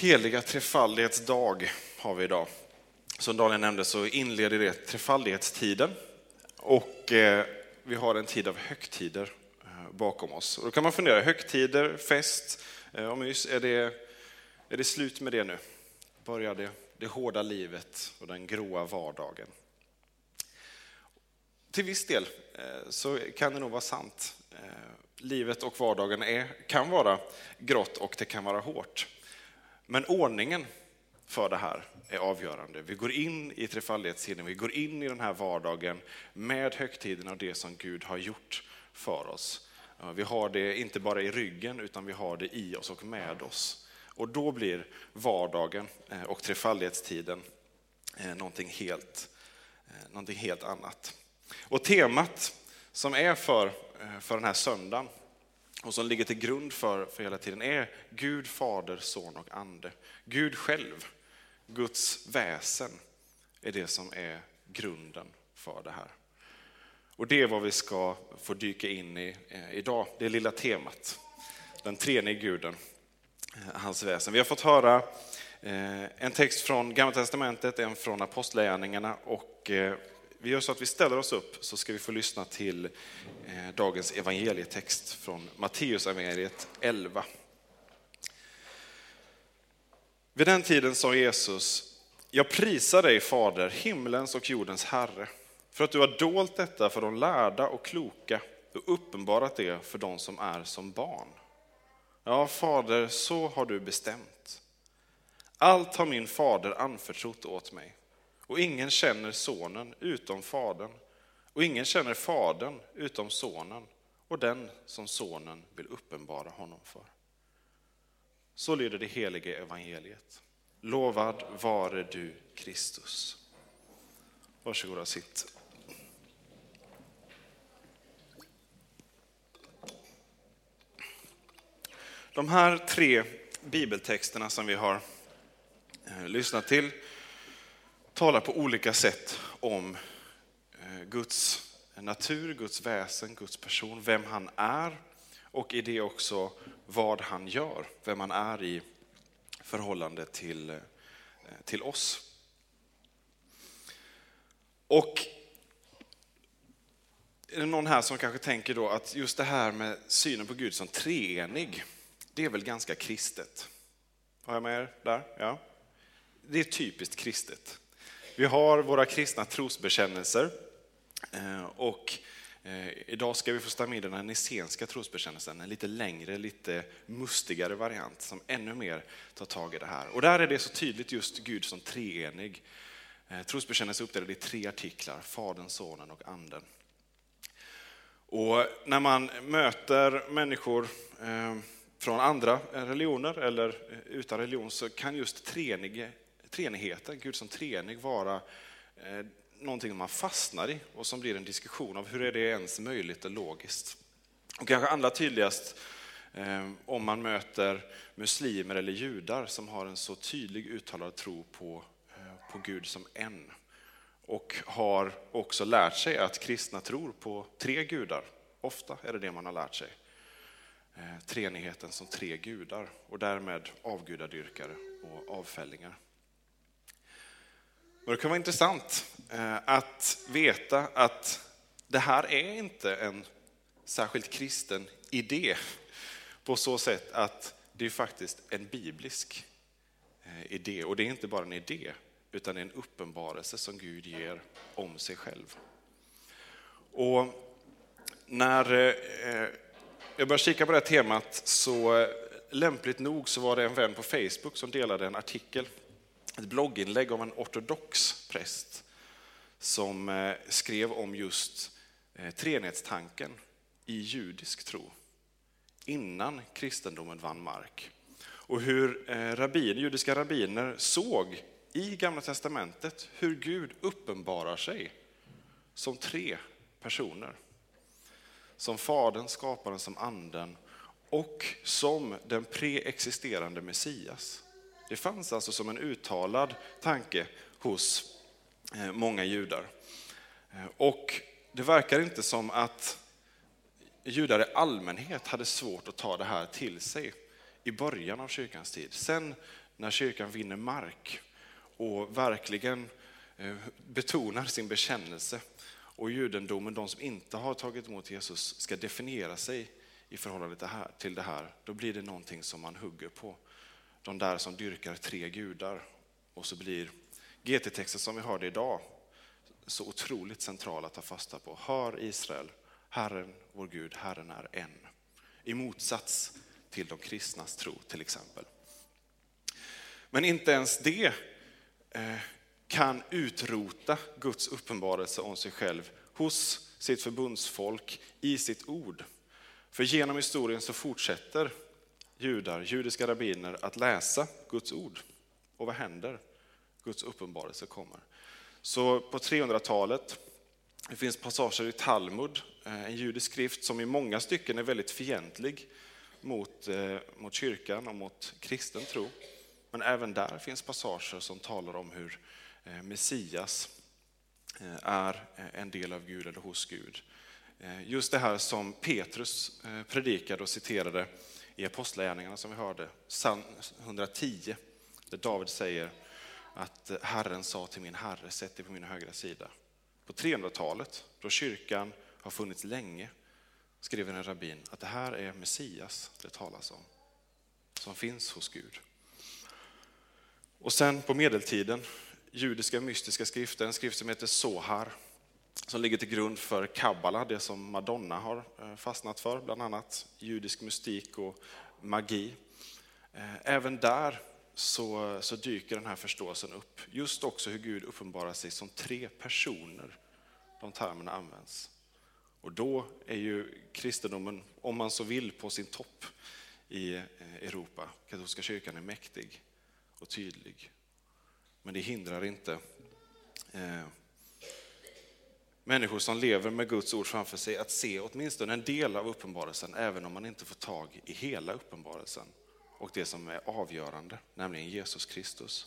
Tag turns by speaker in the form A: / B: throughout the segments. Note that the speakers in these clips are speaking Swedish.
A: Heliga trefaldighetsdag har vi idag. Som Daniel nämnde så inleder det trefaldighetstiden och eh, vi har en tid av högtider eh, bakom oss. Och då kan man fundera, högtider, fest eh, och mys, är det, är det slut med det nu? Börjar det, det hårda livet och den gråa vardagen? Till viss del så kan det nog vara sant. Livet och vardagen är, kan vara grått och det kan vara hårt. Men ordningen för det här är avgörande. Vi går in i trefaldighetstiden, vi går in i den här vardagen med högtiden och det som Gud har gjort för oss. Vi har det inte bara i ryggen utan vi har det i oss och med oss. Och då blir vardagen eh, och trefaldighetstiden eh, någonting helt, eh, någonting helt annat. Och temat som är för, för den här söndagen och som ligger till grund för, för hela tiden är Gud, Fader, Son och Ande. Gud själv, Guds väsen, är det som är grunden för det här. Och det är vad vi ska få dyka in i eh, idag, det lilla temat. Den treenige guden, eh, hans väsen. Vi har fått höra eh, en text från Gamla Testamentet, en från Apostlagärningarna och eh, vi gör så att vi ställer oss upp så ska vi få lyssna till eh, dagens evangelietext från Matteus evangeliet 11. Vid den tiden sa Jesus, jag prisar dig Fader, himlens och jordens Herre, för att du har dolt detta för de lärda och kloka och uppenbarat det för de som är som barn. Ja, Fader, så har du bestämt. Allt har min fader anförtrott åt mig och ingen känner sonen utom fadern och ingen känner fadern utom sonen och den som sonen vill uppenbara honom för. Så lyder det helige evangeliet. Lovad vare du Kristus. Varsågoda sitt. De här tre bibeltexterna som vi har eh, lyssnat till talar på olika sätt om eh, Guds natur, Guds väsen, Guds person, vem han är och i det också vad han gör, vem han är i förhållande till, eh, till oss. Och är det någon här som kanske tänker då att just det här med synen på Gud som treenig, det är väl ganska kristet? Har jag med er där? Ja. Det är typiskt kristet. Vi har våra kristna trosbekännelser eh, och eh, idag ska vi få stämma med den nicenska trosbekännelsen, en lite längre, lite mustigare variant som ännu mer tar tag i det här. Och där är det så tydligt just Gud som treenig. Eh, trosbekännelsen är uppdelad i tre artiklar, Fadern, Sonen och Anden. Och när man möter människor från andra religioner eller utan religion så kan just treenig treenigheten, Gud som treenig, vara eh, någonting man fastnar i och som blir en diskussion av hur är det ens möjligt och logiskt. Och kanske allra tydligast eh, om man möter muslimer eller judar som har en så tydlig uttalad tro på, eh, på Gud som en. Och har också lärt sig att kristna tror på tre gudar. Ofta är det det man har lärt sig. Eh, treenigheten som tre gudar och därmed avgudadyrkare och avfällingar. Och det kan vara intressant eh, att veta att det här är inte en särskilt kristen idé på så sätt att det är faktiskt en biblisk eh, idé. Och det är inte bara en idé, utan det är en uppenbarelse som Gud ger om sig själv. Och när eh, jag började kika på det här temat så lämpligt nog så var det en vän på Facebook som delade en artikel ett blogginlägg av en ortodox präst som eh, skrev om just eh, treenighetstanken i judisk tro innan kristendomen vann mark. Och hur eh, rabbin, judiska rabbiner såg i Gamla Testamentet hur Gud uppenbarar sig som tre personer. Som Fadern, Skaparen, som Anden och som den preexisterande Messias. Det fanns alltså som en uttalad tanke hos eh, många judar. Eh, och det verkar inte som att judar i allmänhet hade svårt att ta det här till sig i början av kyrkans tid. Sen när kyrkan vinner mark och verkligen eh, betonar sin bekännelse och judendomen, de som inte har tagit emot Jesus, ska definiera sig i förhållande till det här, då blir det någonting som man hugger på. De där som dyrkar tre gudar. Och så blir GT-texten som vi hörde idag så otroligt central att ta fasta på. Hör Israel, Herren vår Gud, Herren är en. I motsats till de kristnas tro till exempel. Men inte ens det eh, kan utrota Guds uppenbarelse om sig själv hos sitt förbundsfolk i sitt ord. För genom historien så fortsätter judar, judiska rabbiner, att läsa Guds ord. Och vad händer? Guds uppenbarelse kommer. Så på 300-talet, det finns passager i Talmud, eh, en judisk skrift som i många stycken är väldigt fientlig mot, eh, mot kyrkan och mot kristen tro. Men även där finns passager som talar om hur eh, Messias är en del av Gud eller hos Gud. Just det här som Petrus predikade och citerade i Apostlagärningarna som vi hörde, psalm 110, där David säger att eh, Herren sa till min Herre, sätt dig på min högra sida. På 300-talet, då kyrkan har funnits länge, skriver en rabbin att det här är Messias det talas om, som finns hos Gud. Och sen på medeltiden, judiska mystiska skrifter, en skrift som heter Sohar, som ligger till grund för kabbala, det som Madonna har eh, fastnat för, bland annat judisk mystik och magi. Eh, även där så, så dyker den här förståelsen upp. Just också hur Gud uppenbarar sig som tre personer. De termerna används. Och då är ju kristendomen, om man så vill, på sin topp i eh, Europa. Katolska kyrkan är mäktig och tydlig. Men det hindrar inte eh, människor som lever med Guds ord framför sig att se åtminstone en del av uppenbarelsen, även om man inte får tag i hela uppenbarelsen och det som är avgörande, nämligen Jesus Kristus.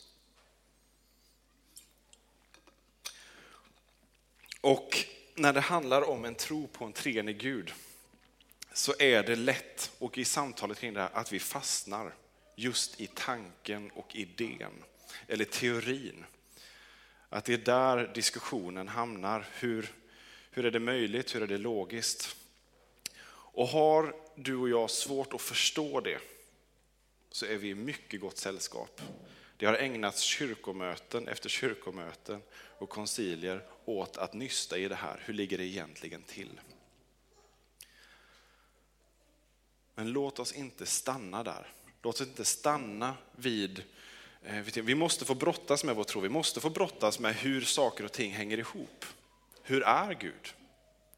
A: Och när det handlar om en tro på en treenig Gud så är det lätt, och i samtalet kring det här, att vi fastnar just i tanken och idén, eller teorin. Att det är där diskussionen hamnar. Hur, hur är det möjligt? Hur är det logiskt? Och har du och jag svårt att förstå det, så är vi i mycket gott sällskap. Det har ägnats kyrkomöten efter kyrkomöten och koncilier åt att nysta i det här. Hur ligger det egentligen till? Men låt oss inte stanna där. Låt oss inte stanna vid Eh, Eh, vi måste få brottas med vår tro, vi måste få brottas med hur saker och ting hänger ihop. Hur är Gud?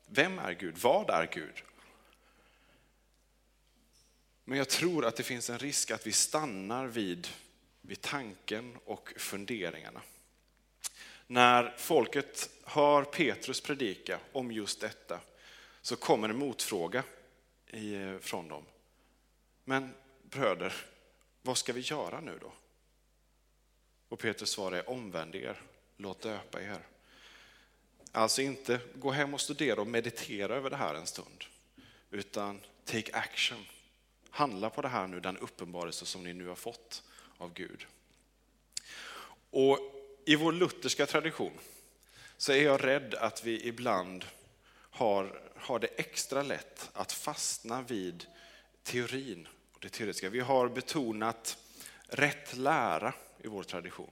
A: Vem är Gud? Vad är Gud? Men jag tror att det finns en risk att vi stannar vid, vid tanken och funderingarna. När folket hör Petrus predika om just detta så kommer en motfråga eh, från dem. Men bröder, vad ska vi göra nu då? Och Petrus svar är omvänd er, låt döpa er. Alltså inte gå hem och studera och meditera över det här en stund, utan take action. Handla på det här nu, den uppenbarelse som ni nu har fått av Gud. Och i vår lutherska tradition så är jag rädd att vi ibland har, har det extra lätt att fastna vid teorin och det teoretiska. Vi har betonat rätt lära i vår tradition.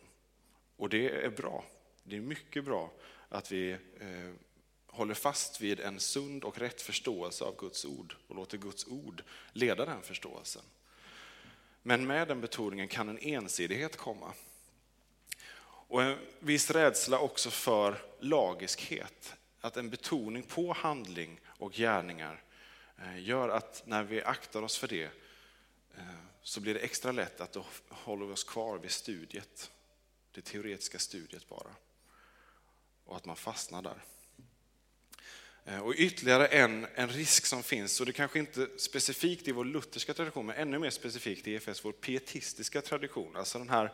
A: Och det är bra. Det är mycket bra att vi eh, håller fast vid en sund och rätt förståelse av Guds ord och låter Guds ord leda den förståelsen. Men med den betoningen kan en ensidighet komma. Och en viss rädsla också för lagiskhet. Att en betoning på handling och gärningar eh, gör att när vi aktar oss för det eh, så blir det extra lätt att då håller vi oss kvar vid studiet, det teoretiska studiet bara. Och att man fastnar där. Eh, och ytterligare en, en risk som finns, och det kanske inte specifikt i vår lutherska tradition, men ännu mer specifikt i EFS, vår pietistiska tradition. Alltså den här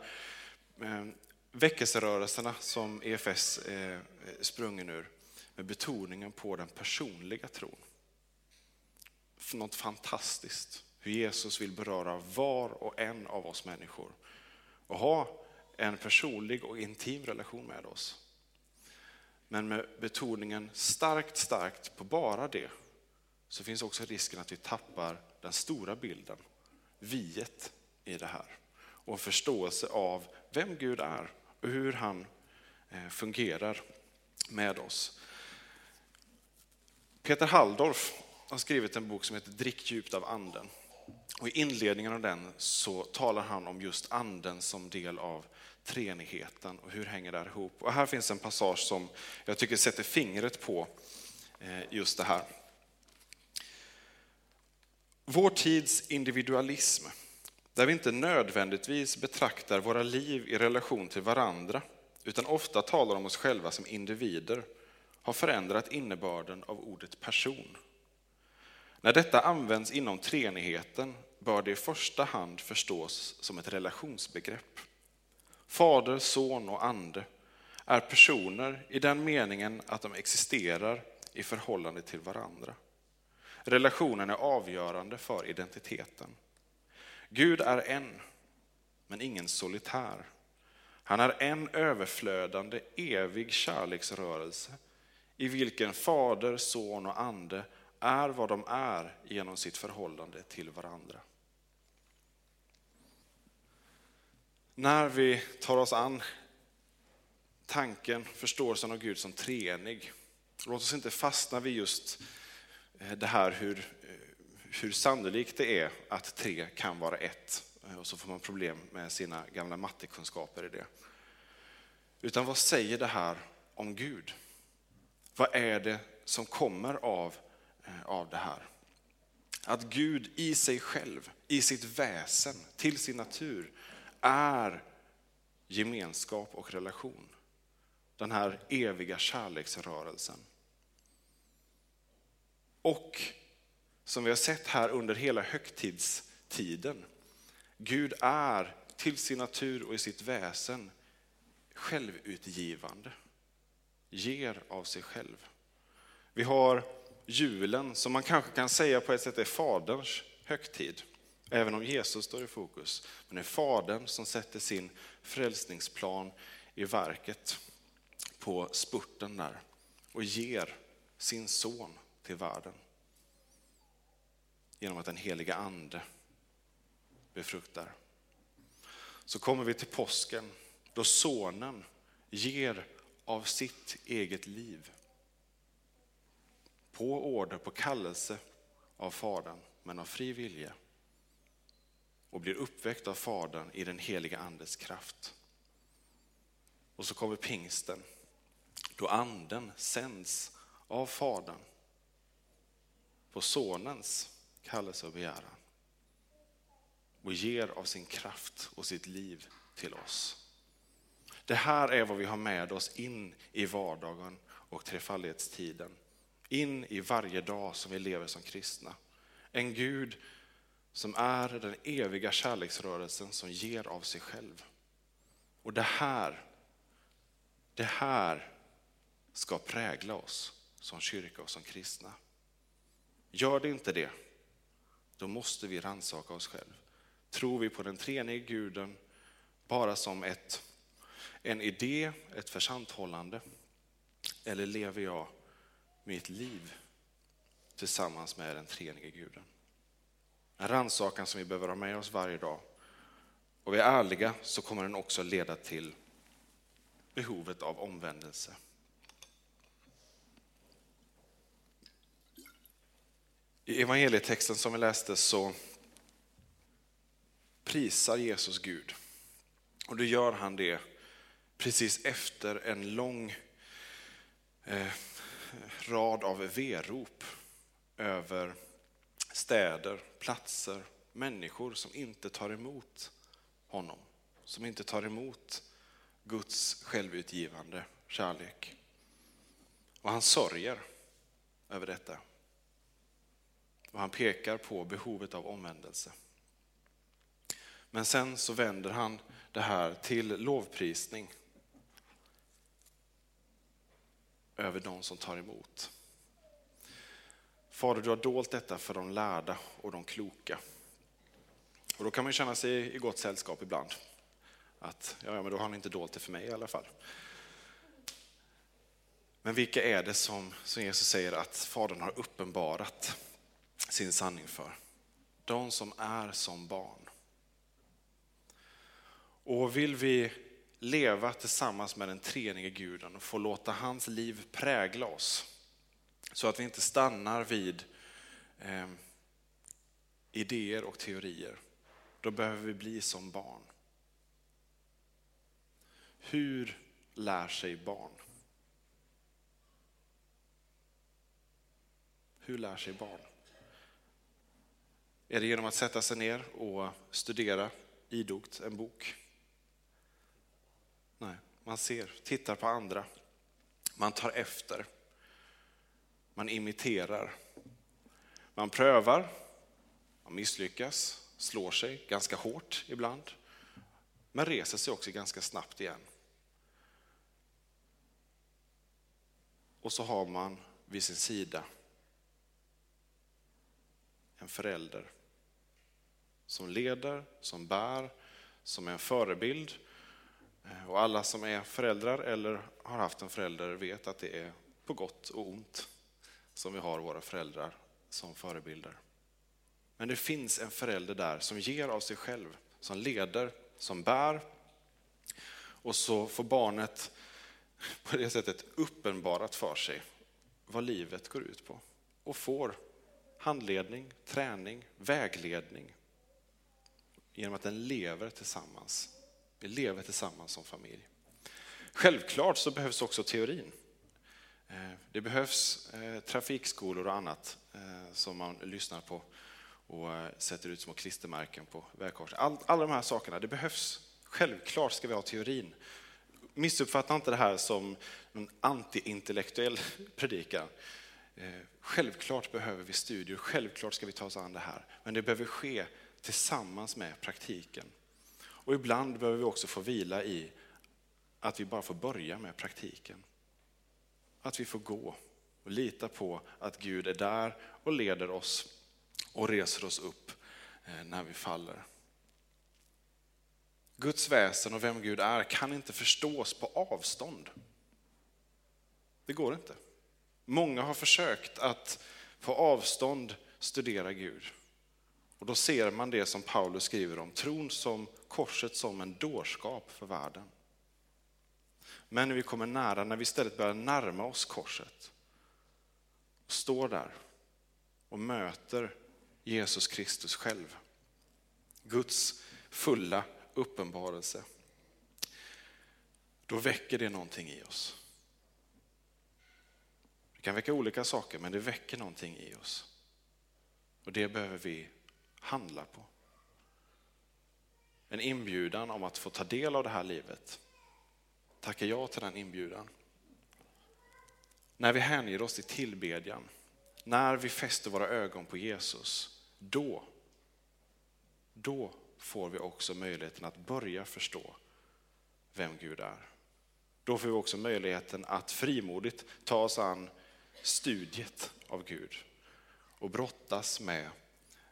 A: eh, väckelserörelserna som EFS är eh, sprungen ur, med betoningen på den personliga tron. Något fantastiskt hur Jesus vill beröra var och en av oss människor och ha en personlig och intim relation med oss. Men med betoningen starkt, starkt på bara det så finns också risken att vi tappar den stora bilden, viet i det här och en förståelse av vem Gud är och hur han eh, fungerar med oss. Peter Halldorf har skrivit en bok som heter Drick djupt av anden. Och I inledningen av den så talar han om just anden som del av treenigheten och hur hänger det här ihop. Och här finns en passage som jag tycker sätter fingret på eh, just det här. Vår tids individualism, där vi inte nödvändigtvis betraktar våra liv i relation till varandra, utan ofta talar om oss själva som individer, har förändrat innebörden av ordet person. När detta används inom treenigheten bör det i första hand förstås som ett relationsbegrepp. Fader, son och ande är personer i den meningen att de existerar i förhållande till varandra. Relationen är avgörande för identiteten. Gud är en, men ingen solitär. Han är en överflödande, evig kärleksrörelse i vilken Fader, Son och Ande är vad de är genom sitt förhållande till varandra. När vi tar oss an tanken, förståelsen av Gud som treenig, låt oss inte fastna vid just eh, det här hur, eh, hur sannolikt det är att tre kan vara ett. Eh, och så får man problem med sina gamla mattekunskaper i det. Utan vad säger det här om Gud? Vad är det som kommer av, Eh, av det här? Att Gud i sig själv, i sitt väsen, till sin natur, är gemenskap och relation. Den här eviga kärleksrörelsen. Och som vi har sett här under hela högtidstiden, Gud är till sin natur och i sitt väsen självutgivande, ger av sig själv. Vi har julen som man kanske kan säga på ett sätt är Faderns högtid. Även om Jesus står i fokus. Men det är Fadern som sätter sin frälsningsplan i verket på spurten där och ger sin son till världen. Genom att den heliga ande befruktar. Så kommer vi till påsken då sonen ger av sitt eget liv. På order, på kallelse av Fadern, men av fri vilja och blir uppväckt av Fadern i den heliga Andes kraft. Och så kommer pingsten, då Anden sänds av Fadern på Sonens kallelse och begäran och ger av sin kraft och sitt liv till oss. Det här är vad vi har med oss in i vardagen och trefaldighetstiden. In i varje dag som vi lever som kristna. En Gud som är den eviga kärleksrörelsen som ger av sig själv. Och det här, det här ska prägla oss som kyrka och som kristna. Gör det inte det, då måste vi rannsaka oss själva. Tror vi på den treenige guden bara som ett, en idé, ett försanthållande? Eller lever jag mitt liv tillsammans med den treenige guden? En rannsakan som vi behöver ha med oss varje dag. Och vi är ärliga så kommer den också leda till behovet av omvändelse. I evangelietexten som vi läste så prisar Jesus Gud. Och då gör han det precis efter en lång eh, rad av verop över städer, platser, människor som inte tar emot honom. Som inte tar emot Guds självutgivande kärlek. Och han sörjer över detta. Och han pekar på behovet av omvändelse. Men sen så vänder han det här till lovprisning över de som tar emot. Fader, du har dolt detta för de lärda och de kloka. Och då kan man känna sig i gott sällskap ibland. Att ja, men då har han inte dolt det för mig i alla fall. Men vilka är det som, som Jesus säger att Fadern har uppenbarat sin sanning för? De som är som barn. Och vill vi leva tillsammans med den treenige guden och få låta hans liv prägla oss, så att vi inte stannar vid eh, idéer och teorier, då behöver vi bli som barn. Hur lär sig barn? Hur lär sig barn? Är det genom att sätta sig ner och studera idogt en bok? Man ser, tittar på andra. Man tar efter. Man imiterar. Man prövar. Man misslyckas, slår sig ganska hårt ibland. Men reser sig också ganska snabbt igen. Och så har man vid sin sida en förälder som leder, som bär, som är en förebild. Eh, och alla som är föräldrar eller har haft en förälder vet att det är på gott och ont som vi har våra föräldrar som förebilder. Men det finns en förälder där som ger av sig själv, som leder, som bär. Och så får barnet på det sättet uppenbarat för sig vad livet går ut på och får handledning, träning, vägledning genom att den lever tillsammans. Vi lever tillsammans som familj. Självklart så behövs också teorin. Eh, det behövs eh, trafikskolor och annat eh, som man lyssnar på och sätter ut små klistermärken på vägkorset. All, alla de här sakerna, det behövs. Självklart ska vi ha teorin. Missuppfatta inte det här som en antiintellektuell predikan. Självklart behöver vi studier, självklart ska vi ta oss an det här. Men det behöver ske tillsammans med praktiken. Och ibland behöver vi också få vila i att vi bara får börja med praktiken. Att vi får gå och lita på att Gud är där och leder oss och reser oss upp eh, när vi faller. Guds väsen och vem Gud är kan inte förstås på avstånd. Det går inte. Många har försökt att på avstånd studera Gud. Och då ser man det som Paulus skriver om, tron som korset som en dårskap för världen. Men när vi kommer nära, när vi istället börjar närma oss korset, och står där och möter Jesus Kristus själv, Guds fulla uppenbarelse, då väcker det någonting i oss. Det kan väcka olika saker, men det väcker någonting i oss. Och det behöver vi handla på. En inbjudan om att få ta del av det här livet. Tacka ja till den inbjudan. När vi hänger oss i tillbedjan, när vi fäster våra ögon på Jesus, då, då får vi också möjligheten att börja förstå vem Gud är. Då får vi också möjligheten att frimodigt ta oss an studiet av Gud och brottas med,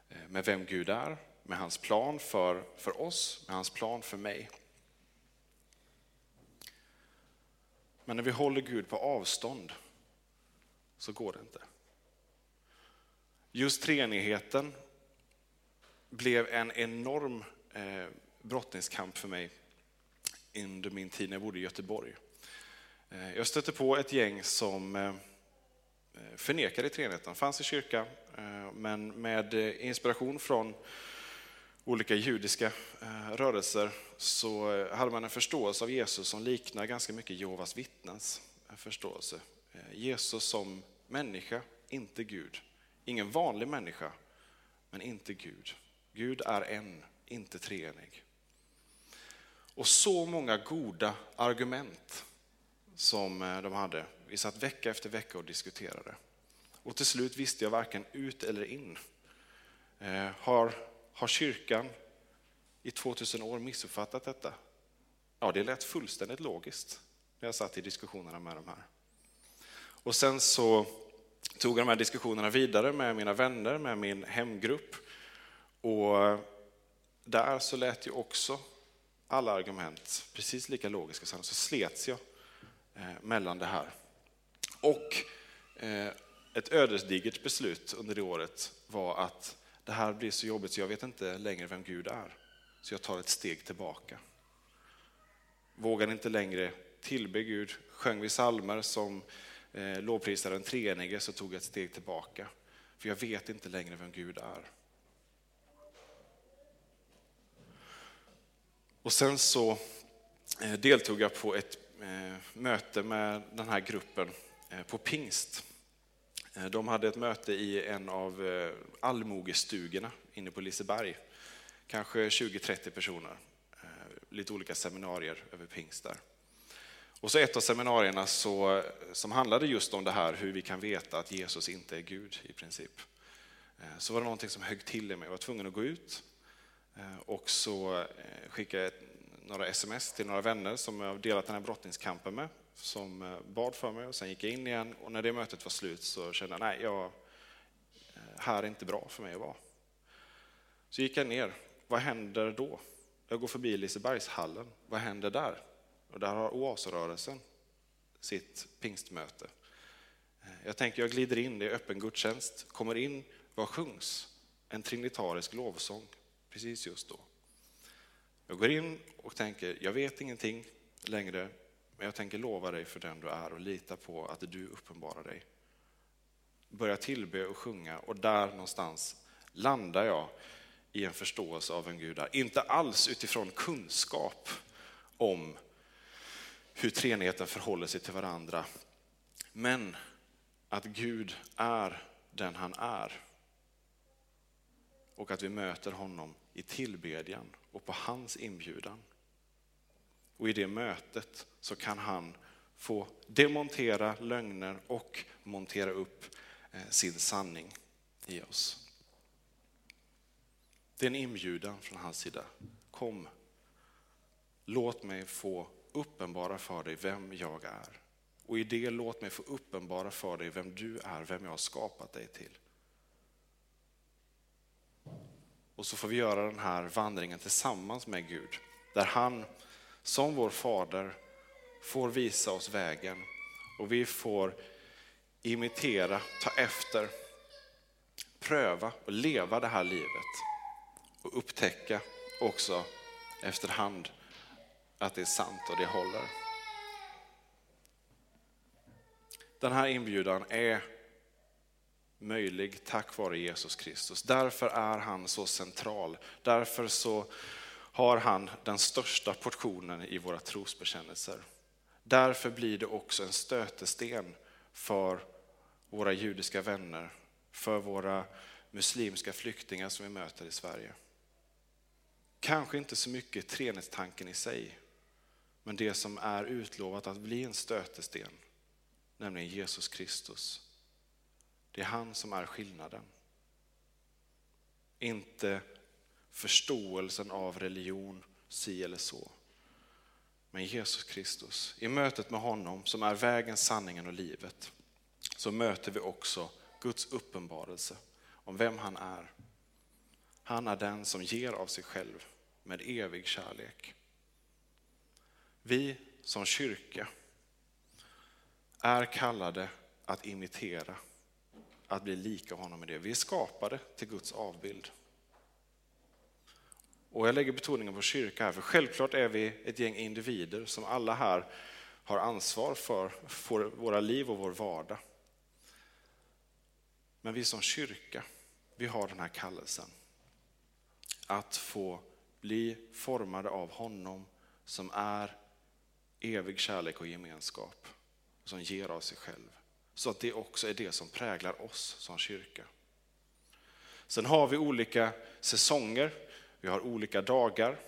A: Eh, med vem Gud är, med hans plan för, för oss, med hans plan för mig. Men när vi håller Gud på avstånd så går det inte. Just treenigheten blev en enorm eh, brottningskamp för mig under min tid när jag bodde i Göteborg. Eh, jag stötte på ett gäng som eh, eh förnekade treenigheten, fanns i kyrkan, Eh, men med eh, inspiration från olika judiska eh, rörelser så hade man en förståelse av Jesus som liknar ganska mycket Jehovas vittnens förståelse. Jesus som människa, inte Gud. Ingen vanlig människa, men inte Gud. Gud är en, inte treenig. Och så många goda argument som de hade. Vi satt vecka efter vecka och diskuterade. Och till slut visste jag varken ut eller in. Eh, har, har kyrkan i 2000 år missuppfattat detta? Ja, det lät fullständigt logiskt när jag satt i diskussionerna med de här. Och sen så tog jag de här diskussionerna vidare med mina vänner, med min hemgrupp. Och eh, där så lät ju också alla argument precis lika logiska, sen så slets jag eh, mellan det här. Och eh, ett ödesdigert beslut under det året var att det här blir så jobbigt så jag vet inte längre vem Gud är. Så jag tar ett steg tillbaka. Vågar inte längre tillbe Gud. Sjöng vi salmer som eh, lovprisade den treenige så tog jag ett steg tillbaka. För jag vet inte längre vem Gud är. Och sen så eh, deltog jag på ett eh, möte med den här gruppen eh, på pingst. Eh, de hade ett möte i en av eh, allmogestugorna inne på Liseberg. Kanske 20-30 personer. Eh, lite olika seminarier över pingst där. Och så ett av seminarierna så, som handlade just om det här hur vi kan veta att Jesus inte är Gud i princip. Så var det någonting som högg till i mig. Jag var tvungen att gå ut och så skickade jag några sms till några vänner som jag delat den här brottningskampen med, som eh, bad för mig och sen gick jag in igen och när det mötet var slut så kände jag, nej, jag, eh, här är inte bra för mig att vara. Så gick jag ner, vad händer då? Jag går förbi Lisebergshallen, vad händer där? Och där har Oasrörelsen sitt pingstmöte. Eh, jag tänker jag glider in, det är öppen gudstjänst, kommer in, vad sjungs? En trinitarisk lovsång precis just då. Jag går in och tänker, jag vet ingenting längre, men jag tänker lova dig för den du är och lita på att du uppenbarar dig. Börja tillbe och sjunga och där någonstans landar jag i en förståelse av en Gud. Inte alls utifrån kunskap om hur treenigheten förhåller sig till varandra, men att Gud är den han är och att vi möter honom i tillbedjan och på hans inbjudan. Och i det mötet så kan han få demontera lögner och montera upp eh, sin sanning i oss. Det är en inbjudan från hans sida. Kom, låt mig få uppenbara för dig vem jag är. Och i det låt mig få uppenbara för dig vem du är, vem jag har skapat dig till. Och så får vi göra den här vandringen tillsammans med Gud. Där han som vår fader får visa oss vägen och vi får imitera, ta efter, pröva och leva det här livet. Och upptäcka också efterhand att det är sant och det håller. Den här inbjudan är möjlig tack vare Jesus Kristus. Därför är han så central. Därför så har han den största portionen i våra trosbekännelser. Därför blir det också en stötesten för våra judiska vänner, för våra muslimska flyktingar som vi möter i Sverige. Kanske inte så mycket treenighetstanken i sig, men det som är utlovat att bli en stötesten, nämligen Jesus Kristus. Det är han som är skillnaden. Inte förståelsen av religion, si eller så. Men Jesus Kristus, i mötet med honom som är vägen, sanningen och livet, så möter vi också Guds uppenbarelse om vem han är. Han är den som ger av sig själv med evig kärlek. Vi som kyrka är kallade att imitera att bli lika honom i det. Vi är skapade till Guds avbild. Och jag lägger betoningen på kyrka här, för självklart är vi ett gäng individer som alla här har ansvar för, för våra liv och vår vardag. Men vi som kyrka, vi har den här kallelsen. Att få bli formade av honom som är evig kärlek och gemenskap, som ger av sig själv. Så att det också är det som präglar oss som kyrka. Sen har vi olika säsonger, vi har olika dagar.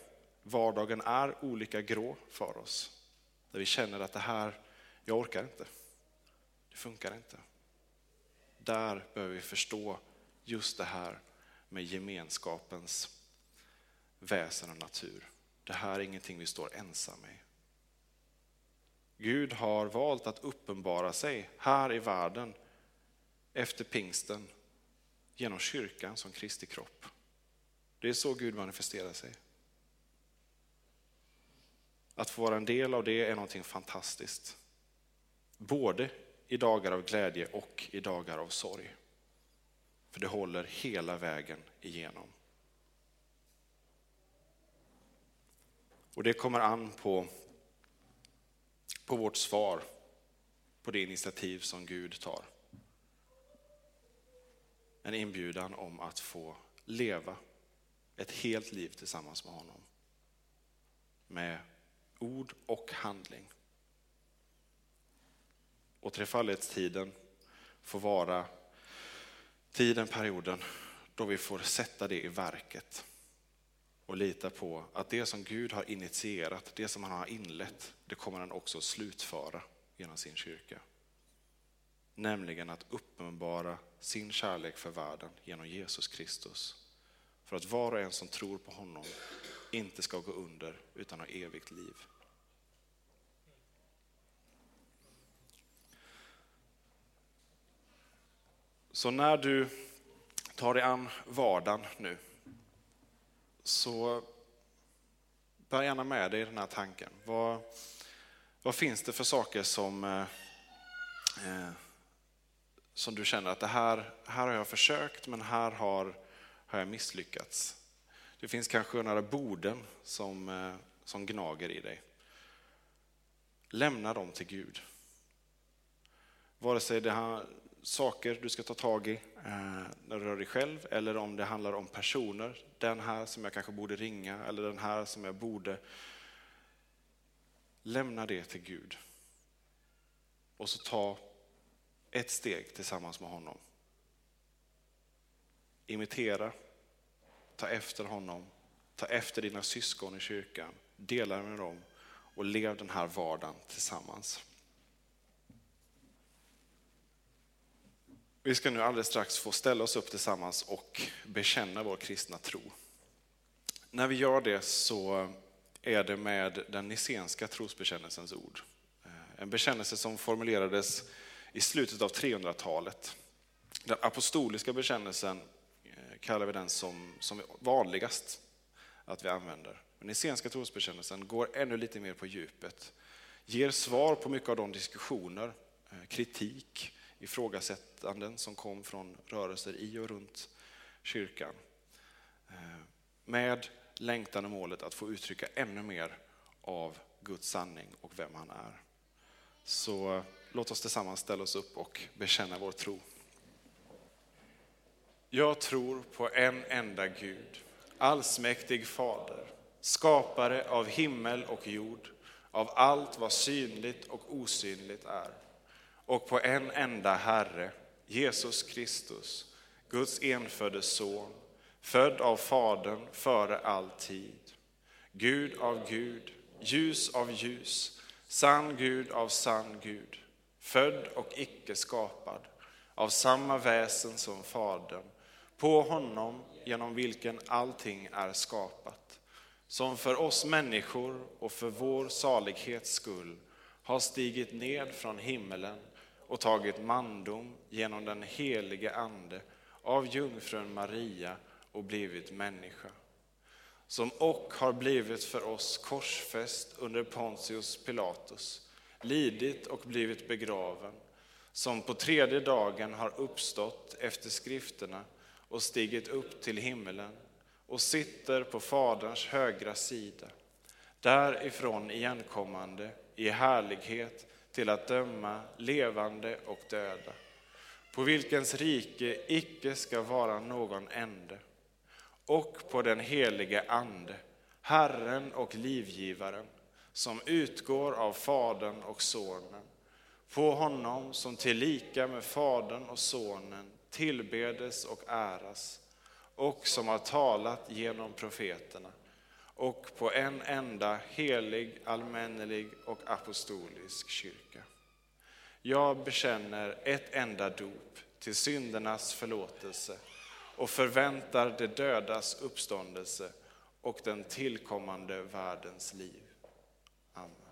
A: Vardagen är olika grå för oss. Där vi känner att det här, jag orkar inte. Det funkar inte. Där behöver vi förstå just det här med gemenskapens väsen och natur. Det här är ingenting vi står ensamma i. Gud har valt att uppenbara sig här i världen efter pingsten genom kyrkan som Kristi kropp. Det är så Gud manifesterar sig. Att få vara en del av det är någonting fantastiskt. Både i dagar av glädje och i dagar av sorg. För det håller hela vägen igenom. Och det kommer an på, på vårt svar på det initiativ som Gud tar. En inbjudan om att få leva ett helt liv tillsammans med honom. Med ord och handling. Och trefaldighetstiden får vara tiden, perioden, då vi får sätta det i verket och lita på att det som Gud har initierat, det som han har inlett, det kommer han också slutföra genom sin kyrka. Nämligen att uppenbara sin kärlek för världen genom Jesus Kristus. För att var och en som tror på honom inte ska gå under utan ha evigt liv. Så när du tar dig an vardagen nu, så bär gärna med dig den här tanken. Vad, vad finns det för saker som, eh, eh, som du känner att det här, här har jag försökt men här har, har jag misslyckats? Det finns kanske några borden som, eh, som gnager i dig. Lämna dem till Gud. Vare sig det är saker du ska ta tag i eh, när du rör dig själv eller om det handlar om personer. Den här som jag kanske borde ringa eller den här som jag borde. Lämna det till Gud. Och så ta ett steg tillsammans med honom. Imitera, ta efter honom, ta efter dina syskon i kyrkan, dela med dem och lev den här vardagen tillsammans. Vi ska nu alldeles strax få ställa oss upp tillsammans och bekänna vår kristna tro. När vi gör det så är det med den nicenska trosbekännelsens ord. En bekännelse som formulerades i slutet av 300-talet. Den apostoliska bekännelsen kallar vi den som, som vanligast att vi använder. Den nicenska trosbekännelsen går ännu lite mer på djupet, ger svar på mycket av de diskussioner, eh, kritik, ifrågasättanden som kom från rörelser i och runt kyrkan. Eh, med längtan och målet att få uttrycka ännu mer av Guds sanning och vem han är. Så eh, låt oss tillsammans ställa oss upp och bekänna vår tro. Jag tror på en enda Gud, allsmäktig Fader, skapare av himmel och jord, av allt vad synligt och osynligt är och på en enda Herre, Jesus Kristus, Guds enfödde Son, född av Fadern före all tid. Gud av Gud, ljus av ljus, sann Gud av sann Gud, född och icke skapad, av samma väsen som Fadern, på honom genom vilken allting är skapat, som för oss människor och för vår salighets skull har stigit ned från himmelen och tagit mandom genom den helige Ande av jungfrun Maria och blivit människa. Som och har blivit för oss korsfäst under Pontius Pilatus, lidit och blivit begraven, som på tredje dagen har uppstått efter skrifterna och stigit upp till himmelen och sitter på Faderns högra sida, därifrån igenkommande i härlighet till att döma levande och döda, på vilkens rike icke ska vara någon ände, och på den helige Ande, Herren och livgivaren, som utgår av Fadern och Sonen, på honom som tillika med Fadern och Sonen tillbedes och äras, och som har talat genom profeterna, och på en enda helig, allmännelig och apostolisk kyrka. Jag bekänner ett enda dop till syndernas förlåtelse och förväntar det dödas uppståndelse och den tillkommande världens liv.